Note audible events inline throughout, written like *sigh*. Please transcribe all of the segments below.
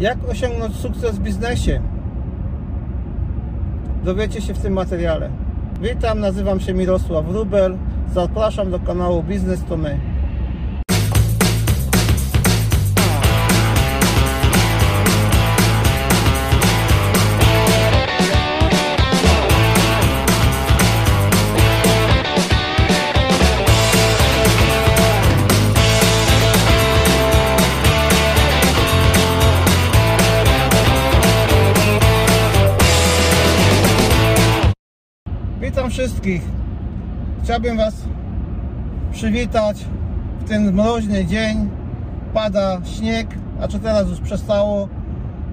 Jak osiągnąć sukces w biznesie? Dowiecie się w tym materiale. Witam, nazywam się Mirosław Rubel. Zapraszam do kanału Biznes to My. Wszystkich. Chciałbym Was przywitać w ten mroźny dzień. Pada śnieg, a czy teraz już przestało,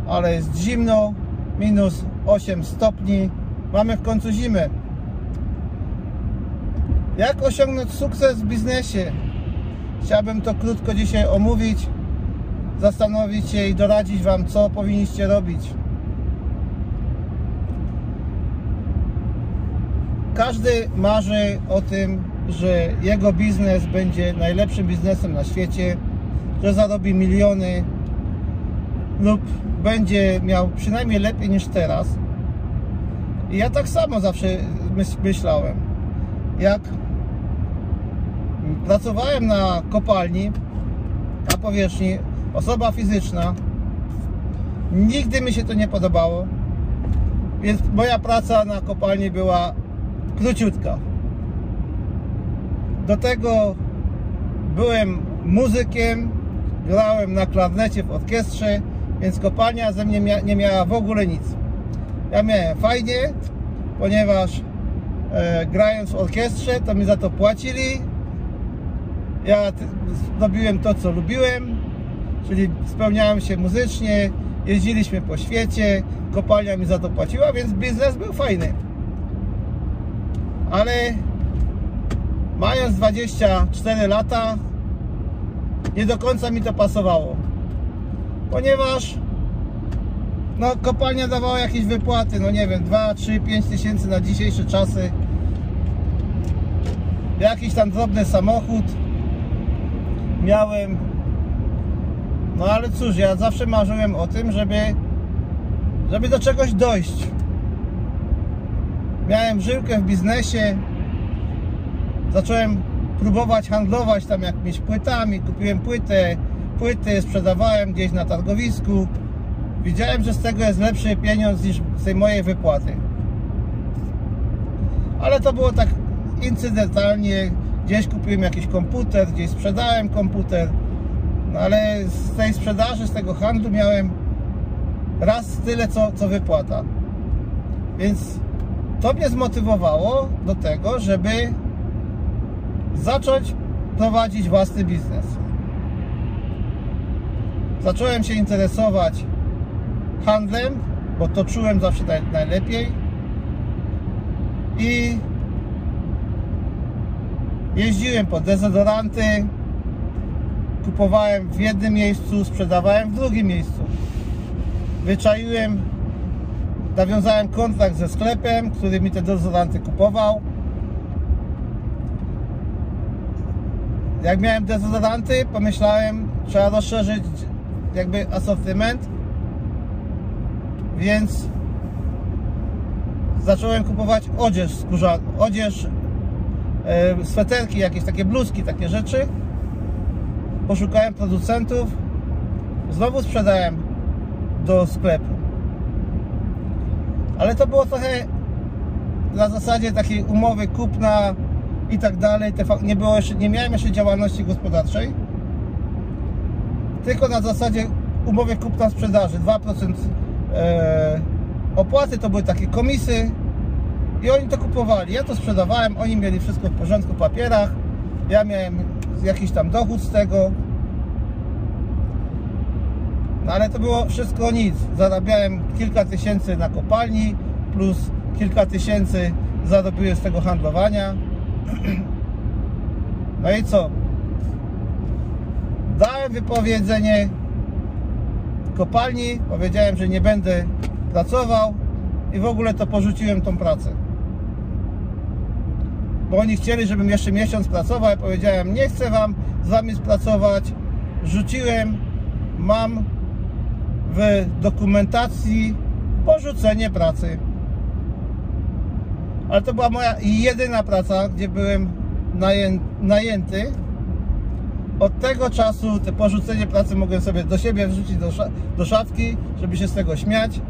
ale jest zimno, minus 8 stopni. Mamy w końcu zimę. Jak osiągnąć sukces w biznesie? Chciałbym to krótko dzisiaj omówić, zastanowić się i doradzić Wam, co powinniście robić. Każdy marzy o tym, że jego biznes będzie najlepszym biznesem na świecie, że zarobi miliony lub będzie miał przynajmniej lepiej niż teraz. I ja tak samo zawsze myślałem. Jak pracowałem na kopalni, na powierzchni, osoba fizyczna, nigdy mi się to nie podobało. Więc moja praca na kopalni była króciutka. Do tego byłem muzykiem, grałem na klarnecie w orkiestrze, więc kopalnia ze mnie mia nie miała w ogóle nic. Ja miałem fajnie, ponieważ e, grając w orkiestrze, to mi za to płacili. Ja robiłem to, co lubiłem, czyli spełniałem się muzycznie, jeździliśmy po świecie, kopalnia mi za to płaciła, więc biznes był fajny ale mając 24 lata nie do końca mi to pasowało. Ponieważ no kopalnia dawała jakieś wypłaty no nie wiem 2, 3, 5 tysięcy na dzisiejsze czasy. Jakiś tam drobny samochód miałem. No ale cóż ja zawsze marzyłem o tym żeby żeby do czegoś dojść miałem żyłkę w biznesie. Zacząłem próbować handlować tam jakimiś płytami. Kupiłem płytę. Płyty sprzedawałem gdzieś na targowisku. Widziałem, że z tego jest lepszy pieniądz niż z tej mojej wypłaty. Ale to było tak incydentalnie. Gdzieś kupiłem jakiś komputer gdzieś sprzedałem komputer. No ale z tej sprzedaży, z tego handlu miałem raz tyle co, co wypłata. Więc to mnie zmotywowało do tego, żeby zacząć prowadzić własny biznes. Zacząłem się interesować handlem, bo to czułem zawsze najlepiej i jeździłem po dezodoranty kupowałem w jednym miejscu, sprzedawałem w drugim miejscu wyczaiłem nawiązałem kontrakt ze sklepem, który mi te dezodoranty kupował. Jak miałem dezodoranty, pomyślałem, trzeba rozszerzyć jakby asortyment, więc zacząłem kupować odzież skórzaną, odzież, e, sweterki, jakieś takie bluzki, takie rzeczy. Poszukałem producentów, znowu sprzedałem do sklepu ale to było trochę na zasadzie takiej umowy kupna i tak dalej. Nie, było jeszcze, nie miałem jeszcze działalności gospodarczej, tylko na zasadzie umowy kupna sprzedaży 2% e, opłaty to były takie komisy i oni to kupowali. Ja to sprzedawałem, oni mieli wszystko w porządku w papierach, ja miałem jakiś tam dochód z tego. Ale to było wszystko nic. Zarabiałem kilka tysięcy na kopalni, plus kilka tysięcy zarobiłem z tego handlowania. *clears throat* No i co? Dałem wypowiedzenie kopalni, powiedziałem, że nie będę pracował i w ogóle to porzuciłem tą pracę. Bo oni chcieli, żebym jeszcze miesiąc pracował, ja powiedziałem, nie chcę wam z wami pracować. Rzuciłem, mam w dokumentacji porzucenie pracy. Ale to była moja jedyna praca, gdzie byłem naję, najęty. Od tego czasu te porzucenie pracy mogłem sobie do siebie wrzucić do, szafki, żeby się z tego śmiać.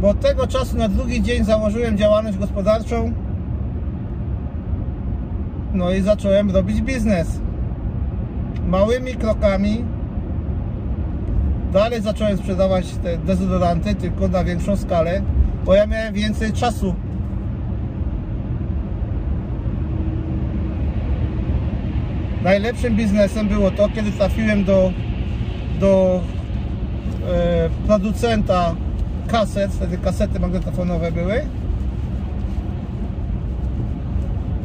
Bo od tego czasu na drugi dzień założyłem działalność gospodarczą. No i zacząłem robić biznes. Małymi krokami. Dalej zacząłem sprzedawać te dezodoranty, tylko na większą skalę, bo ja miałem więcej czasu najlepszym biznesem było to, kiedy trafiłem do, do e, producenta kaset, wtedy kasety magnetofonowe były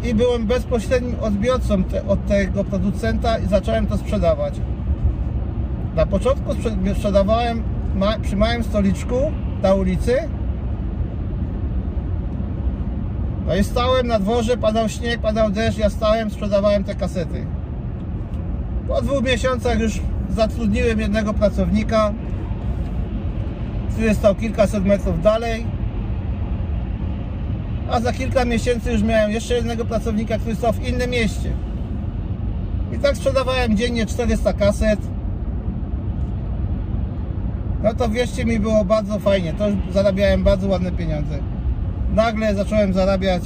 i byłem bezpośrednim odbiorcą te, od tego producenta i zacząłem to sprzedawać. Na początku sprzedawałem przy małym stoliczku na ulicy no i stałem na dworze, padał śnieg, padał deszcz, ja stałem, sprzedawałem te kasety. Po dwóch miesiącach już zatrudniłem jednego pracownika, który stał kilkaset metrów dalej. A za kilka miesięcy już miałem jeszcze jednego pracownika, który stał w innym mieście. I tak sprzedawałem dziennie 400 kaset. No to wierzcie mi, było bardzo fajnie. To już zarabiałem bardzo ładne pieniądze. Nagle zacząłem zarabiać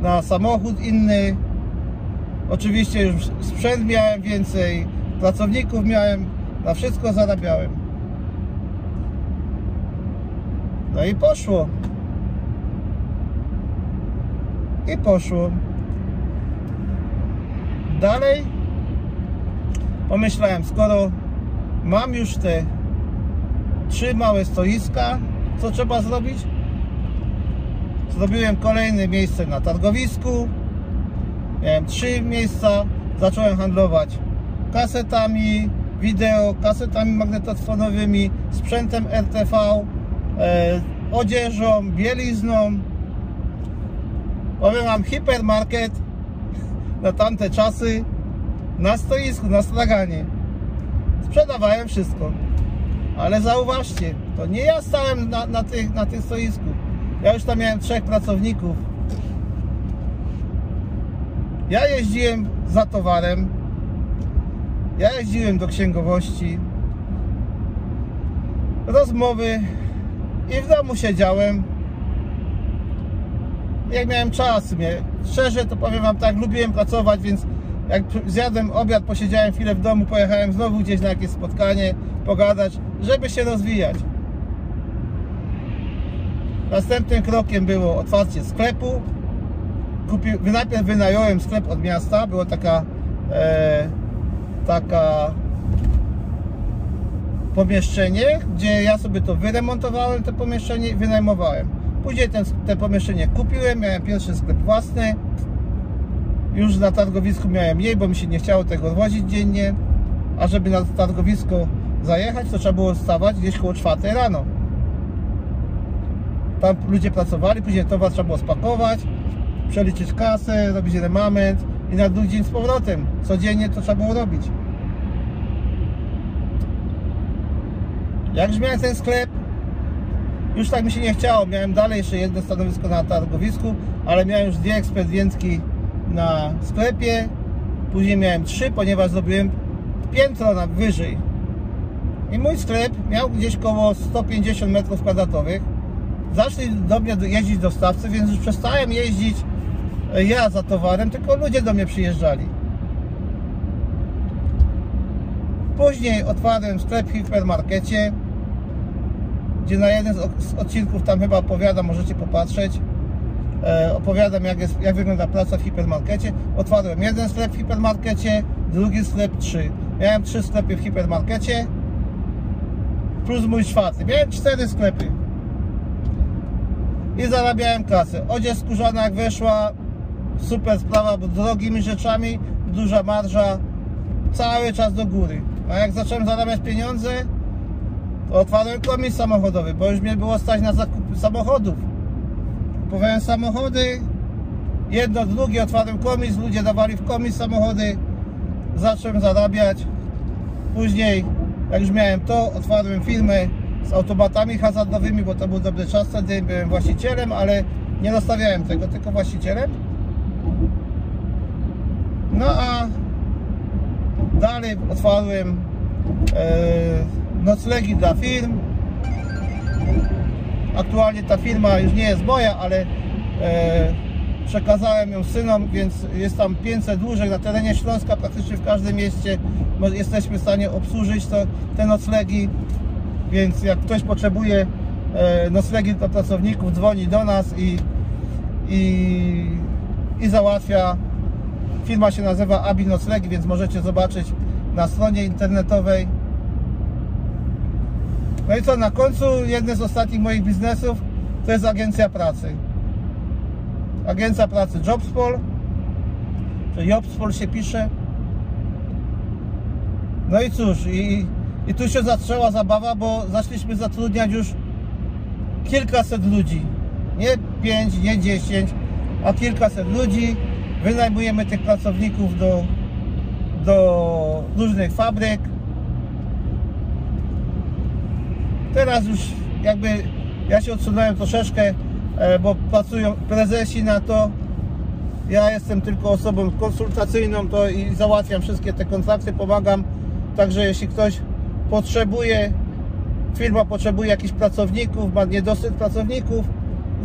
na samochód inny, Oczywiście już sprzęt miałem więcej, pracowników miałem, na wszystko zarabiałem. No i poszło. I poszło. Dalej pomyślałem, skoro mam już te trzy małe stoiska, co trzeba zrobić? Zrobiłem kolejne miejsce na targowisku, miałem trzy miejsca, zacząłem handlować kasetami, wideo, kasetami magnetofonowymi, sprzętem RTV, e, odzieżą, bielizną. Powiem Wam, hipermarket *laughs* na tamte czasy na stoisku, na straganie. Sprzedawałem wszystko. Ale zauważcie, to nie ja stałem na, na, tych, na tych stoisku. Ja już tam miałem trzech pracowników. Ja jeździłem za towarem, ja jeździłem do księgowości, rozmowy. I w domu siedziałem. Jak miałem czas, mnie, szczerze to powiem Wam tak, lubiłem pracować, więc jak zjadłem obiad, posiedziałem chwilę w domu, pojechałem znowu gdzieś na jakieś spotkanie, pogadać, żeby się rozwijać. Następnym krokiem było otwarcie sklepu, kupił, najpierw wynająłem sklep od miasta, było taka e, taka pomieszczenie, gdzie ja sobie to wyremontowałem, to pomieszczenie i wynajmowałem. Później ten, te pomieszczenie kupiłem, miałem pierwszy sklep własny. Już na targowisku miałem mniej, bo mi się nie chciało tego wozić dziennie. A żeby na targowisko zajechać, to trzeba było stawać gdzieś koło 4 rano. Tam ludzie pracowali, później towar trzeba było spakować, przeliczyć kasę, robić remament i na drugi dzień z powrotem. Codziennie to trzeba było robić. Jak miałem ten sklep, już tak mi się nie chciało. Miałem dalej jeszcze jedno stanowisko na targowisku, ale miałem już dwie ekspedientki na sklepie. Później miałem trzy, ponieważ zrobiłem piętro na wyżej. I mój sklep miał gdzieś około 150 metrów kwadratowych. Zaczęli do mnie jeździć dostawcy, więc już przestałem jeździć ja za towarem, tylko ludzie do mnie przyjeżdżali. Później otwarłem sklep w hipermarkecie, gdzie na jeden z odcinków tam chyba opowiadam, możecie popatrzeć. E, opowiadam jak, jest, jak wygląda praca w hipermarkecie. Otwarłem jeden sklep w hipermarkecie, drugi sklep trzy. Miałem trzy sklepy w hipermarkecie, plus mój czwarty. Miałem cztery sklepy. I zarabiałem kasę. Odzież skórzana jak weszła, super sprawa, bo drogimi rzeczami duża marża cały czas do góry. A jak zacząłem zarabiać pieniądze, to otwarłem komis samochodowy, bo już mnie było stać na zakup samochodów. Kupowałem samochody, jedno, drugie, otwarłem komis, ludzie dawali w komis samochody, zacząłem zarabiać. Później, jak już miałem to, otwarłem firmę z automatami hazardowymi, bo to był dobry czas wtedy, byłem właścicielem, ale nie zostawiałem tego, tylko właścicielem. No a dalej otwarłem e, noclegi dla firm. Aktualnie ta firma już nie jest moja, ale e, przekazałem ją synom, więc jest tam 500 łóżek na terenie Śląska, praktycznie w każdym mieście jesteśmy w stanie obsłużyć to, te noclegi, więc jak ktoś potrzebuje e, noclegi dla pracowników, dzwoni do nas i, i, i załatwia. Firma się nazywa Abi Noclegi, więc możecie zobaczyć na stronie internetowej. No i co, na końcu jeden z ostatnich moich biznesów to jest agencja pracy. Agencja pracy Jobspol, czy Jobspol się pisze. No i cóż, i, i tu się zaczęła zabawa, bo zaczęliśmy zatrudniać już kilkaset ludzi. Nie pięć, nie dziesięć, a kilkaset ludzi. Wynajmujemy tych pracowników do, do różnych fabryk. Teraz już jakby ja się odsunąłem troszeczkę, e, bo pracują prezesi na to. Ja jestem tylko osobą konsultacyjną to i załatwiam wszystkie te kontrakty, pomagam. Także jeśli ktoś potrzebuje, firma potrzebuje jakichś pracowników, ma niedosyt pracowników,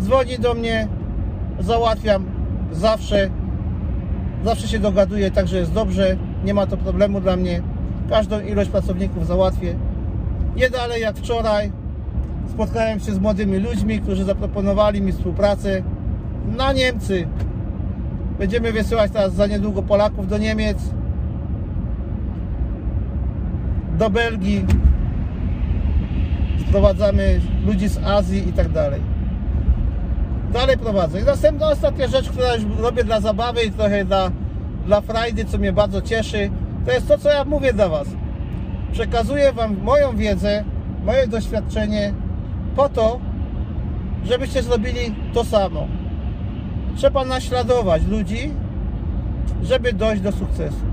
dzwoni do mnie, załatwiam zawsze, zawsze się dogaduję, także jest dobrze, nie ma to problemu dla mnie. Każdą ilość pracowników załatwię. Nie dalej jak wczoraj spotkałem się z młodymi ludźmi, którzy zaproponowali mi współpracę na Niemcy. Będziemy wysyłać teraz za niedługo Polaków do Niemiec, do Belgii, sprowadzamy ludzi z Azji i tak dalej. Dalej prowadzę. I następna, ostatnia rzecz, która już robię dla zabawy i trochę dla, dla frajdy, co mnie bardzo cieszy, to jest to, co ja mówię dla Was. Przekazuję Wam moją wiedzę, moje doświadczenie po to, żebyście zrobili to samo. Trzeba naśladować ludzi, żeby dojść do sukcesu.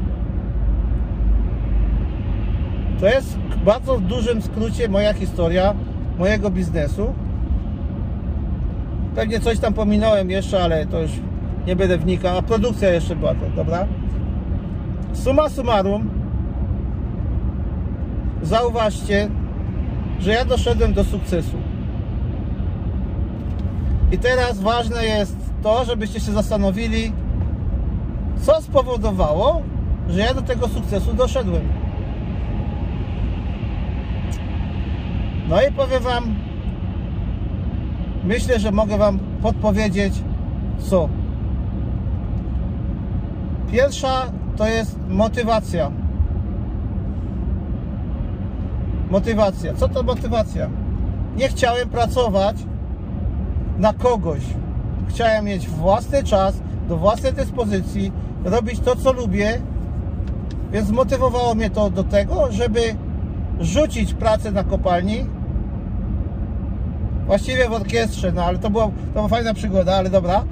To jest w bardzo dużym skrócie moja historia mojego biznesu. Pewnie coś tam pominąłem jeszcze, ale to już nie będę wnikał. A produkcja jeszcze była to, dobra? Suma summarum, zauważcie, że ja doszedłem do sukcesu. I teraz ważne jest to, żebyście się zastanowili, co spowodowało, że ja do tego sukcesu doszedłem. No i powiem Wam, myślę, że mogę Wam podpowiedzieć, co. Pierwsza to jest motywacja. Motywacja. Co to motywacja? Nie chciałem pracować na kogoś. Chciałem mieć własny czas, do własnej dyspozycji, robić to, co lubię, więc zmotywowało mnie to do tego, żeby rzucić pracę na kopalni. Właściwie w orkiestrze, no ale to, było, to była fajna przygoda, ale dobra.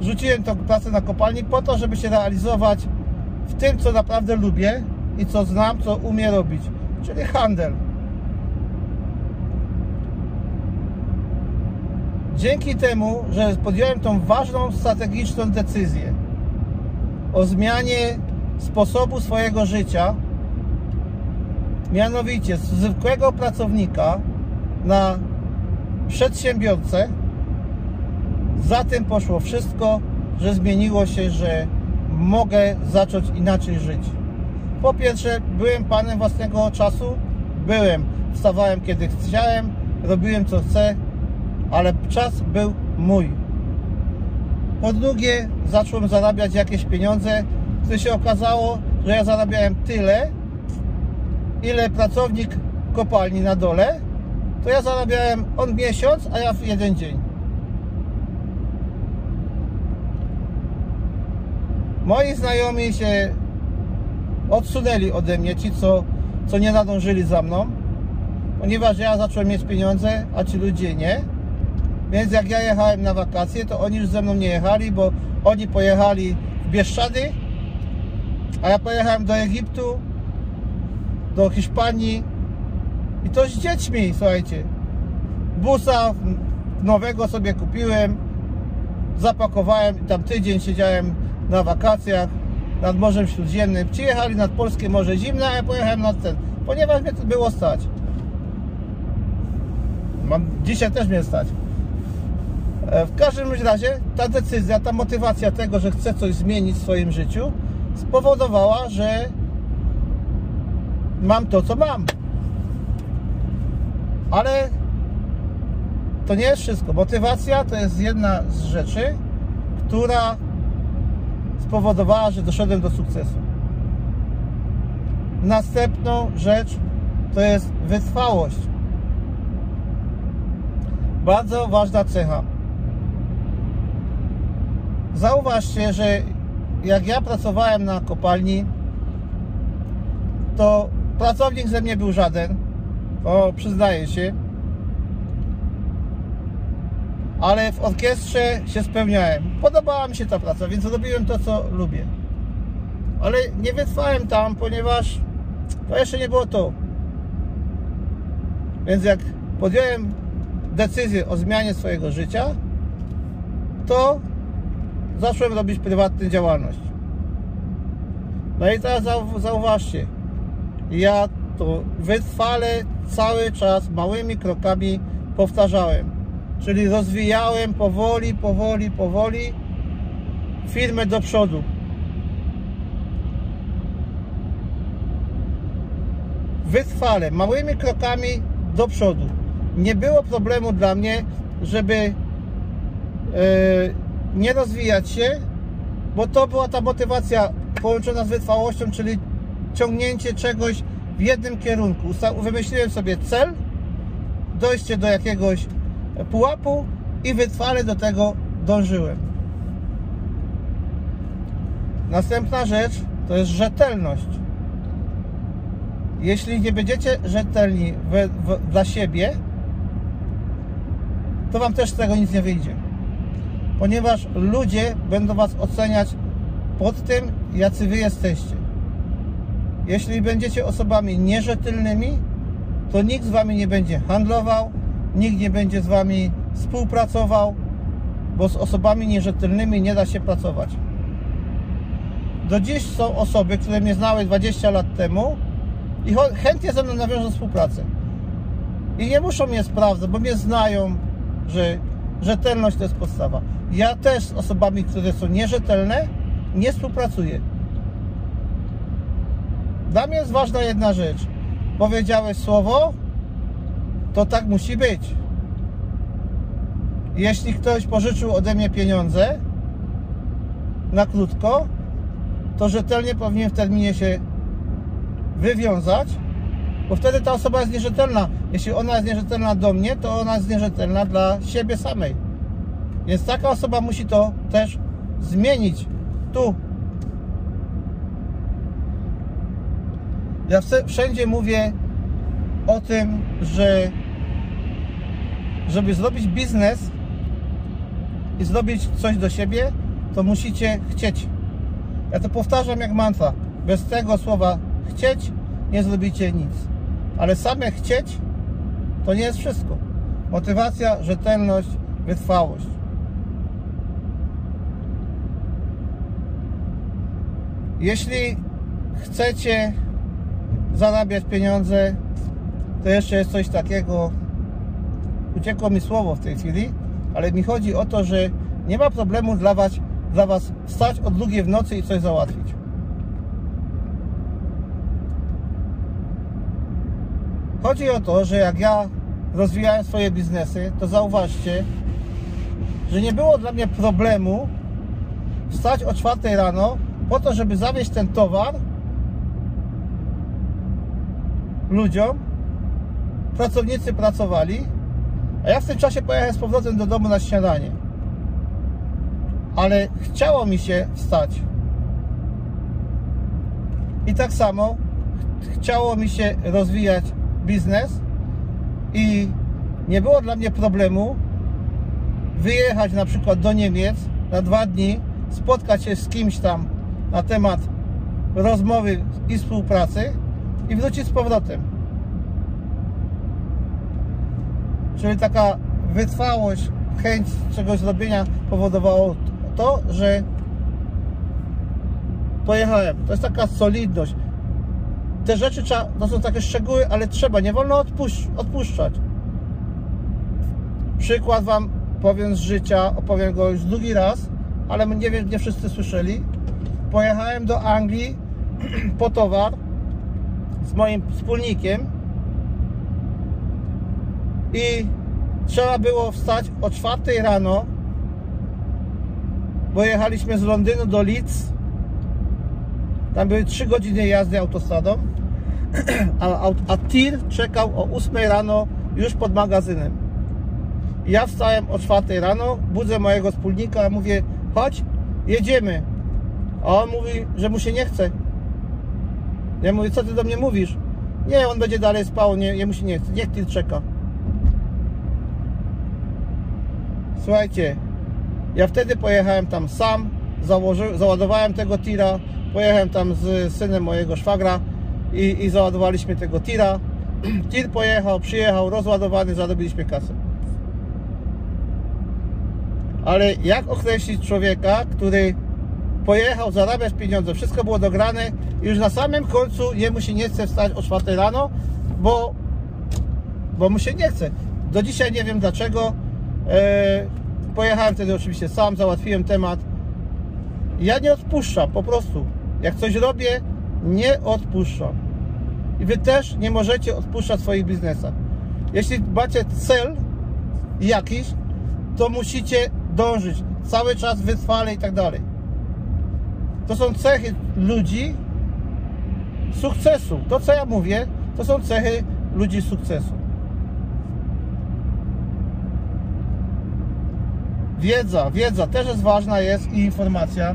Rzuciłem tą pracę na kopalni po to, żeby się realizować w tym, co naprawdę lubię i co znam, co umiem robić, czyli handel. Dzięki temu, że podjąłem tą ważną strategiczną decyzję o zmianie sposobu swojego życia, mianowicie z zwykłego pracownika na przedsiębiorcę, za tym poszło wszystko, że zmieniło się, że mogę zacząć inaczej żyć. Po pierwsze, byłem panem własnego czasu, byłem, wstawałem kiedy chciałem, robiłem co chcę, ale czas był mój. Po drugie, zacząłem zarabiać jakieś pieniądze, które się okazało, że ja zarabiałem tyle, ile pracownik kopalni na dole, to ja zarabiałem on miesiąc, a ja w jeden dzień. Moi znajomi się odsunęli ode mnie, ci co, co nie nadążyli za mną, ponieważ ja zacząłem mieć pieniądze, a ci ludzie nie. Więc jak ja jechałem na wakacje, to oni już ze mną nie jechali, bo oni pojechali w Bieszczady, a ja pojechałem do Egiptu, do Hiszpanii I to z dziećmi, słuchajcie. Busa nowego sobie kupiłem, zapakowałem i tam tydzień siedziałem na wakacjach nad Morzem Śródziemnym. Przyjechali nad Polskie Morze Zimne, a ja pojechałem nad ten, ponieważ mnie to było stać. Mam, dzisiaj też mnie stać. E, w każdym razie ta decyzja, ta motywacja tego, że chcę coś zmienić w swoim życiu, spowodowała, że mam to, co mam. Ale to nie jest wszystko. Motywacja to jest jedna z rzeczy, która spowodowała, że doszedłem do sukcesu. Następną rzecz to jest wytrwałość. Bardzo ważna cecha. Zauważcie, że jak ja pracowałem na kopalni, to pracownik ze mnie był żaden, to przyznaję się, ale w orkiestrze się spełniałem. Podobała mi się ta praca, więc robiłem to, co lubię. Ale nie wytrwałem tam, ponieważ to jeszcze nie było to. Więc jak podjąłem decyzję o zmianie swojego życia, to zacząłem robić prywatną działalność. No i teraz zauważcie, ja to wytrwale cały czas małymi krokami powtarzałem. Czyli rozwijałem powoli, powoli, powoli firmę do przodu. Wytrwale, małymi krokami do przodu. Nie było problemu dla mnie, żeby yy, nie rozwijać się, bo to była ta motywacja połączona z wytrwałością, czyli ciągnięcie czegoś w jednym kierunku. Wymyśliłem sobie cel, dojście do jakiegoś pułapu i wytrwale do tego dążyłem. Następna rzecz to jest rzetelność. Jeśli nie będziecie rzetelni dla siebie, to Wam też z tego nic nie wyjdzie. Ponieważ ludzie będą Was oceniać pod tym, jacy Wy jesteście. Jeśli będziecie osobami nierzetelnymi, to nikt z Wami nie będzie handlował, nikt nie będzie z Wami współpracował, bo z osobami nierzetelnymi nie da się pracować. Do dziś są osoby, które mnie znały 20 lat temu i chętnie ze mną nawiążą współpracę. I nie muszą mnie sprawdzać, bo mnie znają, że rzetelność to jest podstawa. Ja też z osobami, które są nierzetelne, nie współpracuję. Dla mnie jest ważna jedna rzecz. Powiedziałeś słowo, to tak musi być. Jeśli ktoś pożyczył ode mnie pieniądze na krótko, to rzetelnie powinien w terminie się wywiązać, bo wtedy ta osoba jest nierzetelna. Jeśli ona jest nierzetelna do mnie, to ona jest nierzetelna dla siebie samej. Więc taka osoba musi to też zmienić tu. Ja wszędzie mówię o tym, że żeby zrobić biznes i zrobić coś do siebie, to musicie chcieć. Ja to powtarzam jak mantra. Bez tego słowa chcieć nie zrobicie nic. Ale same chcieć to nie jest wszystko. Motywacja, rzetelność, wytrwałość. Jeśli chcecie zarabiać pieniądze, to jeszcze jest coś takiego, uciekło mi słowo w tej chwili, ale mi chodzi o to, że nie ma problemu dla was, dla was wstać o drugiej w nocy i coś załatwić. Chodzi o to, że jak ja rozwijałem swoje biznesy, to zauważcie, że nie było dla mnie problemu wstać o 4 rano po to, żeby zawieźć ten towar ludziom. Pracownicy pracowali, a ja w tym czasie pojechałem z powrotem do domu na śniadanie. Ale chciało mi się wstać. I tak samo chciało mi się rozwijać biznes i nie było dla mnie problemu wyjechać na przykład do Niemiec na dwa dni, spotkać się z kimś tam na temat rozmowy i współpracy i wrócić z powrotem. Czyli taka wytrwałość, chęć czegoś zrobienia powodowało to, że pojechałem. To jest taka solidność. Te rzeczy trzeba, to są takie szczegóły, ale trzeba, nie wolno odpusz, odpuszczać. Przykład Wam powiem z życia, opowiem go już drugi raz, ale nie wiem, nie wszyscy słyszeli. Pojechałem do Anglii *clears throat* po towar z moim wspólnikiem i trzeba było wstać o 4 rano, bo jechaliśmy z Londynu do Leeds. Tam były 3 godziny jazdy autostradą, *clears throat* a, a, tir czekał o 8 rano już pod magazynem. Ja wstałem o 4 rano, budzę mojego wspólnika, mówię, chodź, jedziemy. A on mówi, że mu się nie chce. Ja mówię, co ty do mnie mówisz? Nie, on będzie dalej spał, nie, jemu się nie chce, niech tir czeka. Słuchajcie, ja wtedy pojechałem tam sam, założy, załadowałem tego tira, pojechałem tam z synem mojego szwagra i, i załadowaliśmy tego tira. *clears throat* Tir pojechał, przyjechał, rozładowany, zarobiliśmy kasę. Ale jak określić człowieka, który pojechał zarabiać pieniądze, wszystko było dograne i już na samym końcu jemu się nie chce wstać o 4 rano, bo, bo mu się nie chce. Do dzisiaj nie wiem dlaczego. E, pojechałem wtedy oczywiście sam, załatwiłem temat. Ja nie odpuszczam, po prostu. Jak coś robię, nie odpuszczam. I wy też nie możecie odpuszczać swoich biznesach. Jeśli macie cel jakiś, to musicie dążyć. Cały czas wytrwale i tak dalej. To są cechy ludzi sukcesu. To, co ja mówię, to są cechy ludzi sukcesu. Wiedza, wiedza też jest ważna jest i informacja.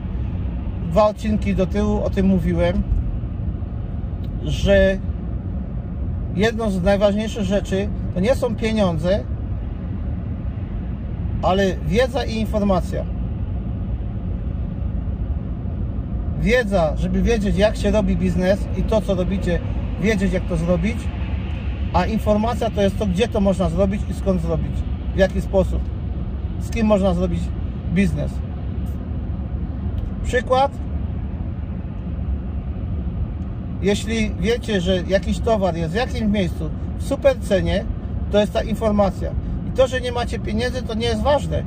Dwa odcinki do tyłu o tym mówiłem, że jedną z najważniejszych rzeczy to nie są pieniądze, ale wiedza i informacja. Wiedza, żeby wiedzieć jak się robi biznes i to co robicie, wiedzieć jak to zrobić, a informacja to jest to, gdzie to można zrobić i skąd zrobić, w jaki sposób z kim można zrobić biznes. Przykład. Jeśli wiecie, że jakiś towar jest w jakimś miejscu w super cenie, to jest ta informacja. I to, że nie macie pieniędzy, to nie jest ważne.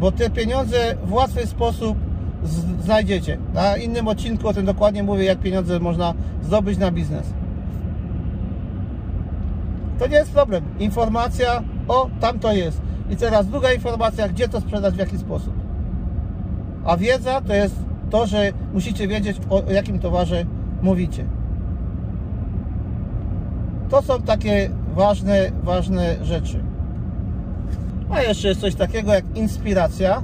Bo te pieniądze w łatwy sposób znajdziecie. Na innym odcinku o tym dokładnie mówię, jak pieniądze można zdobyć na biznes. To nie jest problem. Informacja, o, tam to jest. I teraz druga informacja, gdzie to sprzedać, w jaki sposób. A wiedza to jest to, że musicie wiedzieć, o, jakim towarze mówicie. To są takie ważne, ważne rzeczy. A jeszcze jest coś takiego jak inspiracja,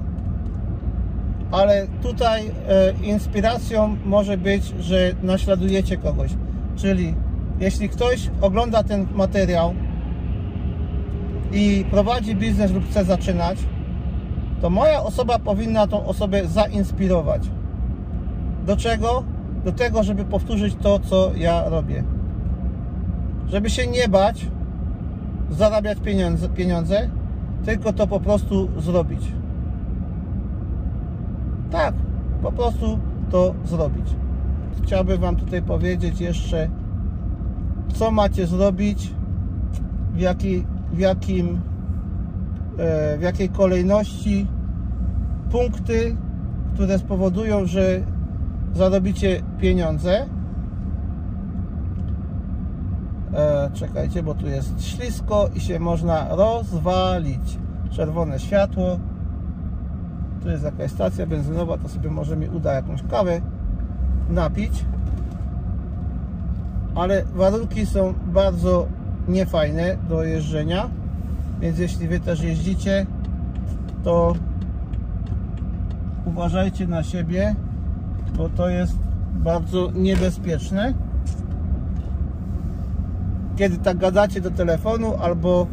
ale tutaj e, inspiracją może być, że naśladujecie kogoś. Czyli jeśli ktoś ogląda ten materiał i prowadzi biznes lub chce zaczynać, to moja osoba powinna tą osobę zainspirować. Do czego? Do tego, żeby powtórzyć to, co ja robię. Żeby się nie bać zarabiać pieniądze, pieniądze tylko to po prostu zrobić. Tak, po prostu to zrobić. Chciałbym Wam tutaj powiedzieć jeszcze, co macie zrobić, w jakiej w, jakim, e, w jakiej kolejności punkty, które spowodują, że zarobicie pieniądze. E, czekajcie, bo tu jest ślisko i się można rozwalić. Czerwone światło. Tu jest jakaś stacja benzynowa, to sobie może mi uda jakąś kawę napić. Ale warunki są bardzo niefajne do jeżdżenia więc jeśli Wy też jeździcie to uważajcie na siebie bo to jest bardzo niebezpieczne kiedy tak gadacie do telefonu albo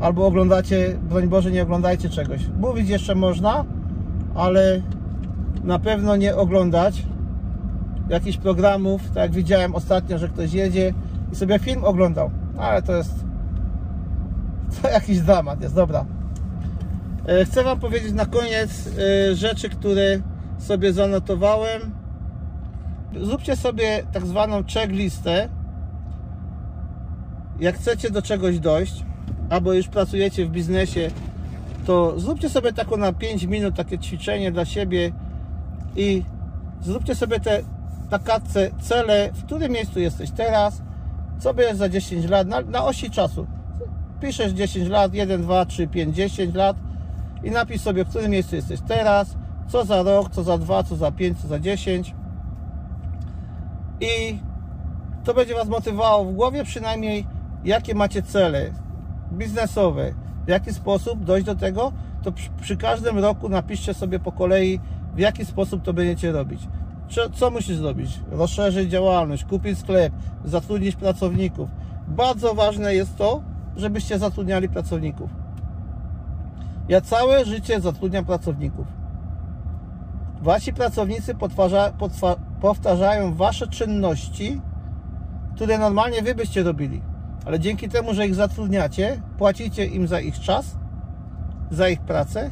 albo oglądacie, broń Boże nie oglądajcie czegoś mówić jeszcze można ale na pewno nie oglądać jakichś programów, tak jak widziałem ostatnio, że ktoś jedzie i sobie film oglądał ale to jest To jakiś dramat jest, dobra. E, chcę Wam powiedzieć na koniec e, rzeczy, które sobie zanotowałem. Zróbcie sobie tak zwaną checklistę. Jak chcecie do czegoś dojść, albo już pracujecie w biznesie, to zróbcie sobie taką na 5 minut takie ćwiczenie dla siebie i zróbcie sobie te na kartce cele, w którym miejscu jesteś teraz, co będziesz za 10 lat, na, na osi czasu. Piszesz 10 lat, 1, 2, 3, 5, 10 lat i napisz sobie, w którym miejscu jesteś teraz, co za rok, co za 2, co za 5, co za 10 i to będzie Was motywowało w głowie przynajmniej, jakie macie cele biznesowe, w jaki sposób dojść do tego, to przy, przy każdym roku napiszcie sobie po kolei, w jaki sposób to będziecie robić. Co, co musisz zrobić? Rozszerzyć działalność, kupić sklep, zatrudnić pracowników. Bardzo ważne jest to, żebyście zatrudniali pracowników. Ja całe życie zatrudniam pracowników. Wasi pracownicy powtarzają wasze czynności, które normalnie wy byście robili. Ale dzięki temu, że ich zatrudniacie, płacicie im za ich czas, za ich pracę,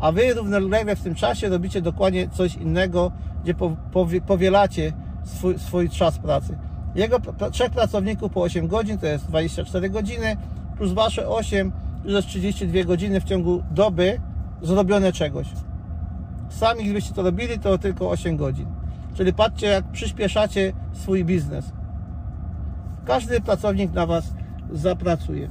a wy równolegle w tym czasie robicie dokładnie coś innego, gdzie powielacie swój, swój czas pracy. Jego trzech pracowników po 8 godzin to jest 24 godziny, plus wasze 8 to jest 32 godziny w ciągu doby zrobione czegoś. Sami gdybyście to robili, to tylko 8 godzin. Czyli patrzcie, jak przyspieszacie swój biznes. Każdy pracownik na Was zapracuje.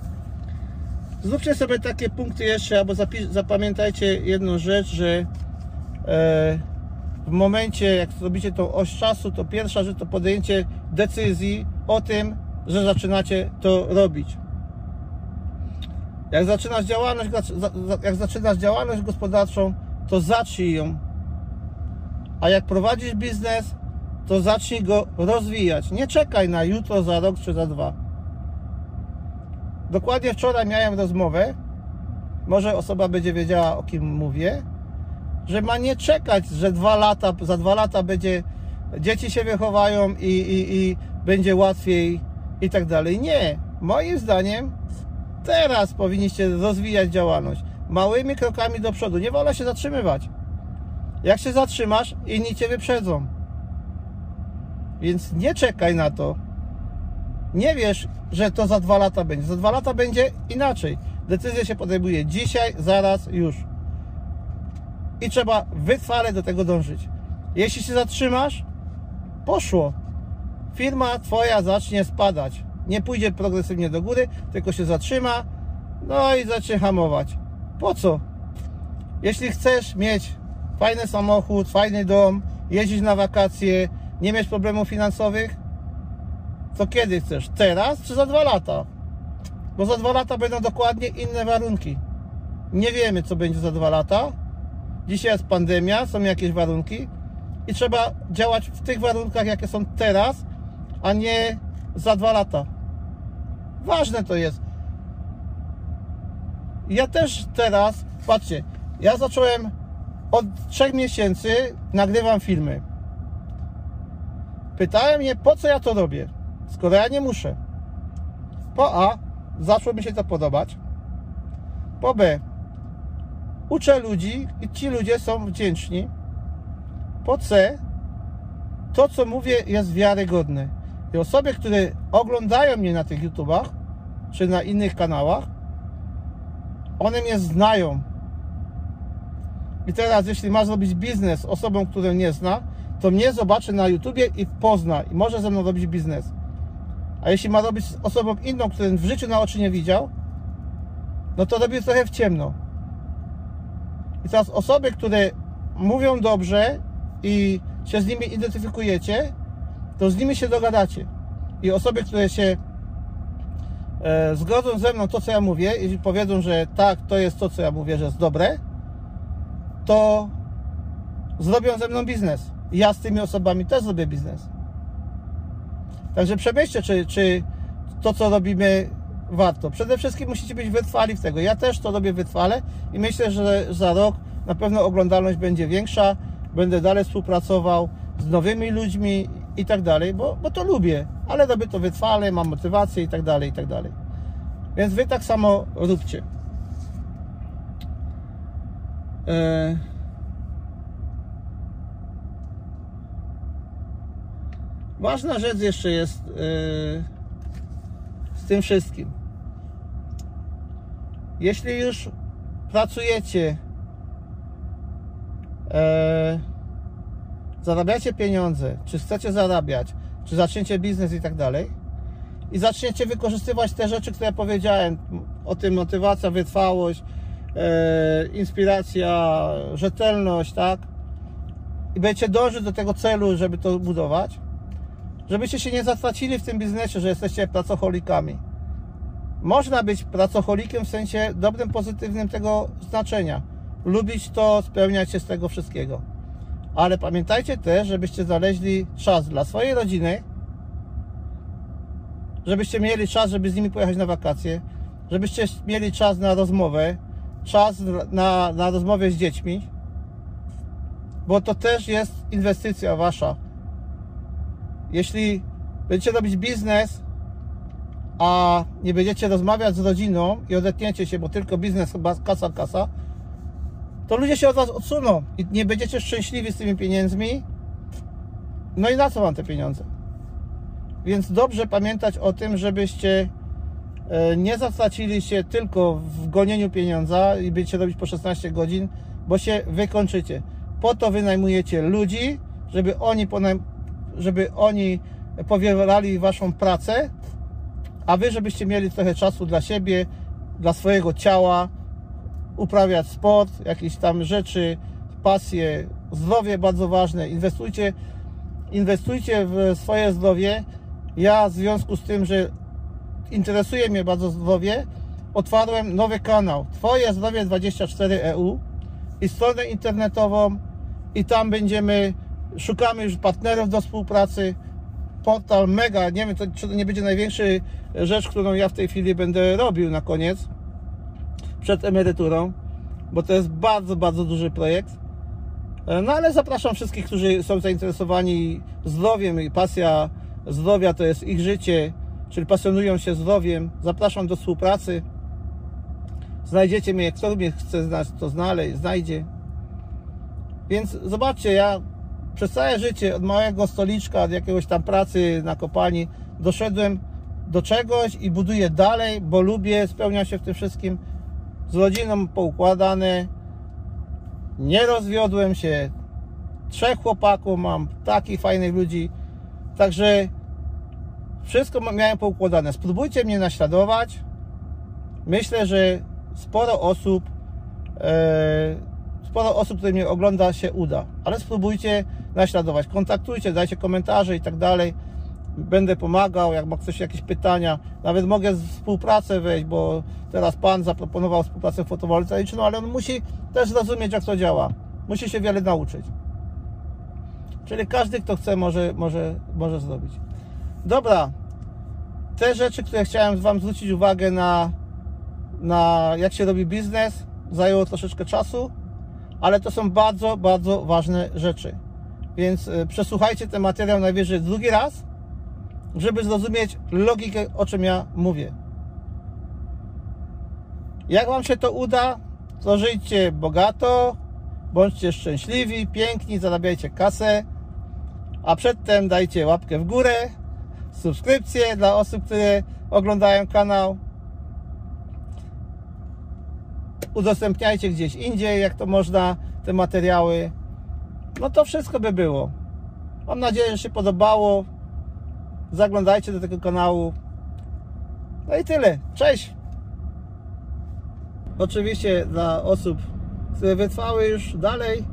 Zróbcie sobie takie punkty jeszcze, albo zapamiętajcie jedną rzecz, że e, w momencie, jak zrobicie tą oś czasu, to pierwsza rzecz to podjęcie decyzji o tym, że zaczynacie to robić. Jak zaczynasz działalność, jak zaczynasz działalność gospodarczą, to zacznij ją. A jak prowadzisz biznes, to zacznij go rozwijać. Nie czekaj na jutro, za rok czy za dwa. Dokładnie wczoraj miałem rozmowę, może osoba będzie wiedziała o kim mówię, że ma nie czekać, że dwa lata, za dwa lata będzie, dzieci się wychowają i, i, i będzie łatwiej i tak dalej. Nie. Moim zdaniem teraz powinniście rozwijać działalność. Małymi krokami do przodu. Nie wolno się zatrzymywać. Jak się zatrzymasz, inni cię wyprzedzą. Więc nie czekaj na to. Nie wiesz, że to za dwa lata będzie. Za dwa lata będzie inaczej. Decyzja się podejmuje dzisiaj, zaraz, już. I trzeba wytrwale do tego dążyć. Jeśli się zatrzymasz, poszło. Firma twoja zacznie spadać. Nie pójdzie progresywnie do góry, tylko się zatrzyma, no i zacznie hamować. Po co? Jeśli chcesz mieć fajny samochód, fajny dom, jeździć na wakacje, nie mieć problemów finansowych, to kiedy chcesz? Teraz czy za dwa lata? Bo za dwa lata będą dokładnie inne warunki. Nie wiemy, co będzie za dwa lata. Dzisiaj jest pandemia, są jakieś warunki i trzeba działać w tych warunkach, jakie są teraz, a nie za dwa lata. Ważne to jest. Ja też teraz, patrzcie, ja zacząłem od trzech miesięcy nagrywam filmy. Pytałem mnie, po co ja to robię, skoro ja nie muszę. Po A, zaczło mi się to podobać. Po B, uczę ludzi i ci ludzie są wdzięczni. Po C, to co mówię jest wiarygodne. I osoby, które oglądają mnie na tych YouTubach, czy na innych kanałach, one mnie znają. I teraz, jeśli ma zrobić biznes osobą, którą nie zna, to mnie zobaczy na YouTubie i pozna i może ze mną robić biznes. A jeśli ma robić z osobą inną, którą w życiu na oczy nie widział, no to robi trochę w ciemno. I teraz osoby, które mówią dobrze i się z nimi identyfikujecie, to z nimi się dogadacie. I osoby, które się e, zgodzą ze mną to, co ja mówię i powiedzą, że tak, to jest to, co ja mówię, że jest dobre, to zrobią ze mną biznes. Ja z tymi osobami też zrobię biznes. Także przemyślcie, czy, czy to, co robimy, warto. Przede wszystkim musicie być wytrwali w tego. Ja też to robię wytrwale i myślę, że za rok na pewno oglądalność będzie większa. Będę dalej współpracował z nowymi ludźmi i tak dalej, bo, bo to lubię, ale robię to wytrwale, mam motywację i tak dalej, i tak dalej. Więc wy tak samo róbcie. E, ważna rzecz jeszcze jest e, z tym wszystkim. Jeśli już pracujecie, e, zarabiacie pieniądze, czy chcecie zarabiać, czy zaczniecie biznes i tak dalej, i zaczniecie wykorzystywać te rzeczy, które powiedziałem, o tym motywacja, wytrwałość, e, inspiracja, rzetelność, tak? I będziecie dążyć do tego celu, żeby to budować, żebyście się nie zatracili w tym biznesie, że jesteście pracocholikami. Można być pracocholikiem w sensie dobrym, pozytywnym tego znaczenia. Lubić to, spełniać się z tego wszystkiego. Ale pamiętajcie też, żebyście znaleźli czas dla swojej rodziny, żebyście mieli czas, żeby z nimi pojechać na wakacje, żebyście mieli czas na rozmowę, czas na, na rozmowę z dziećmi, bo to też jest inwestycja wasza. Jeśli będziecie robić biznes, a nie będziecie rozmawiać z rodziną i odetniecie się, bo tylko biznes chyba kasa, kasa, to ludzie się od was odsuną i nie będziecie szczęśliwi z tymi pieniędzmi. No i na co wam te pieniądze? Więc dobrze pamiętać o tym, żebyście e, nie zatracili się tylko w gonieniu pieniądza i będziecie robić po 16 godzin, bo się wykończycie. Po to wynajmujecie ludzi, żeby oni, żeby oni powielali waszą pracę, a wy żebyście mieli trochę czasu dla siebie, dla swojego ciała, uprawiać sport, jakieś tam rzeczy, pasje, zdrowie bardzo ważne. Inwestujcie, inwestujcie w swoje zdrowie. Ja w związku z tym, że interesuje mnie bardzo zdrowie, otwarłem nowy kanał Twoje Zdrowie 24 EU i stronę internetową i tam będziemy, szukamy już partnerów do współpracy. Portal mega, nie wiem, to, czy to nie będzie największa rzecz, którą ja w tej chwili będę robił na koniec, przed emeryturą, bo to jest bardzo, bardzo duży projekt. E, no ale zapraszam wszystkich, którzy są zainteresowani zdrowiem i pasja zdrowia to jest ich życie, czyli pasjonują się zdrowiem. Zapraszam do współpracy. Znajdziecie mnie, kto mnie chce znać, to znaleźć, znajdzie. Więc zobaczcie, ja przez całe życie, od małego stoliczka, od jakiegoś tam pracy na kopalni, doszedłem do czegoś i buduję dalej, bo lubię, spełnia się w tym wszystkim z rodziną poukładane. Nie rozwiodłem się. Trzech chłopaków mam, takich fajnych ludzi. Także wszystko miałem poukładane. Spróbujcie mnie naśladować. Myślę, że sporo osób, e, sporo osób, które mnie ogląda, się uda. Ale spróbujcie naśladować. Kontaktujcie, dajcie komentarze i tak dalej będę pomagał, jak ma ktoś jakieś pytania, nawet mogę współpracę wejść, bo teraz Pan zaproponował współpracę fotowoltaiczną, ale on musi też zrozumieć, jak to działa. Musi się wiele nauczyć. Czyli każdy, kto chce, może, może, może zrobić. Dobra, te rzeczy, które chciałem Wam zwrócić uwagę na, na jak się robi biznes, zajęło troszeczkę czasu, ale to są bardzo, bardzo ważne rzeczy. Więc y, przesłuchajcie ten materiał najwyżej drugi raz, żeby zrozumieć logikę, o czym ja mówię. Jak Wam się to uda, to żyjcie bogato, bądźcie szczęśliwi, piękni, zarabiajcie kasę, a przedtem dajcie łapkę w górę, subskrypcję dla osób, które oglądają kanał. Udostępniajcie gdzieś indziej, jak to można, te materiały. No to wszystko by było. Mam nadzieję, że się podobało. Zaglądajcie do tego kanału. No i tyle. Cześć! Oczywiście dla osób, które wytrwały już dalej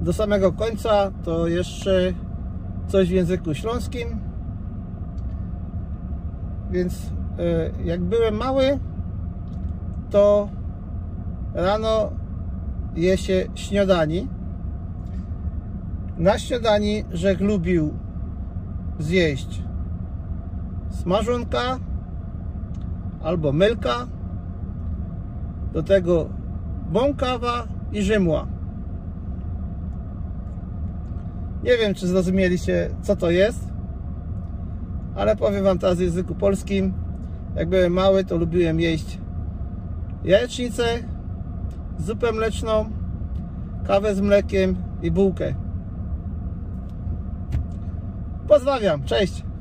do samego końca, to jeszcze coś w języku śląskim. Więc e, jak byłem mały, to rano je się śniadani. Na śniadani Rzek lubił zjeść smażonka albo mylka do tego bąkawa i rzymła nie wiem czy zrozumieliście co to jest ale powiem wam teraz w języku polskim Jak byłem mały, to lubiłem jeść jajecznicę, zupę mleczną, kawę z mlekiem i bułkę. Pozdrawiam, cześć!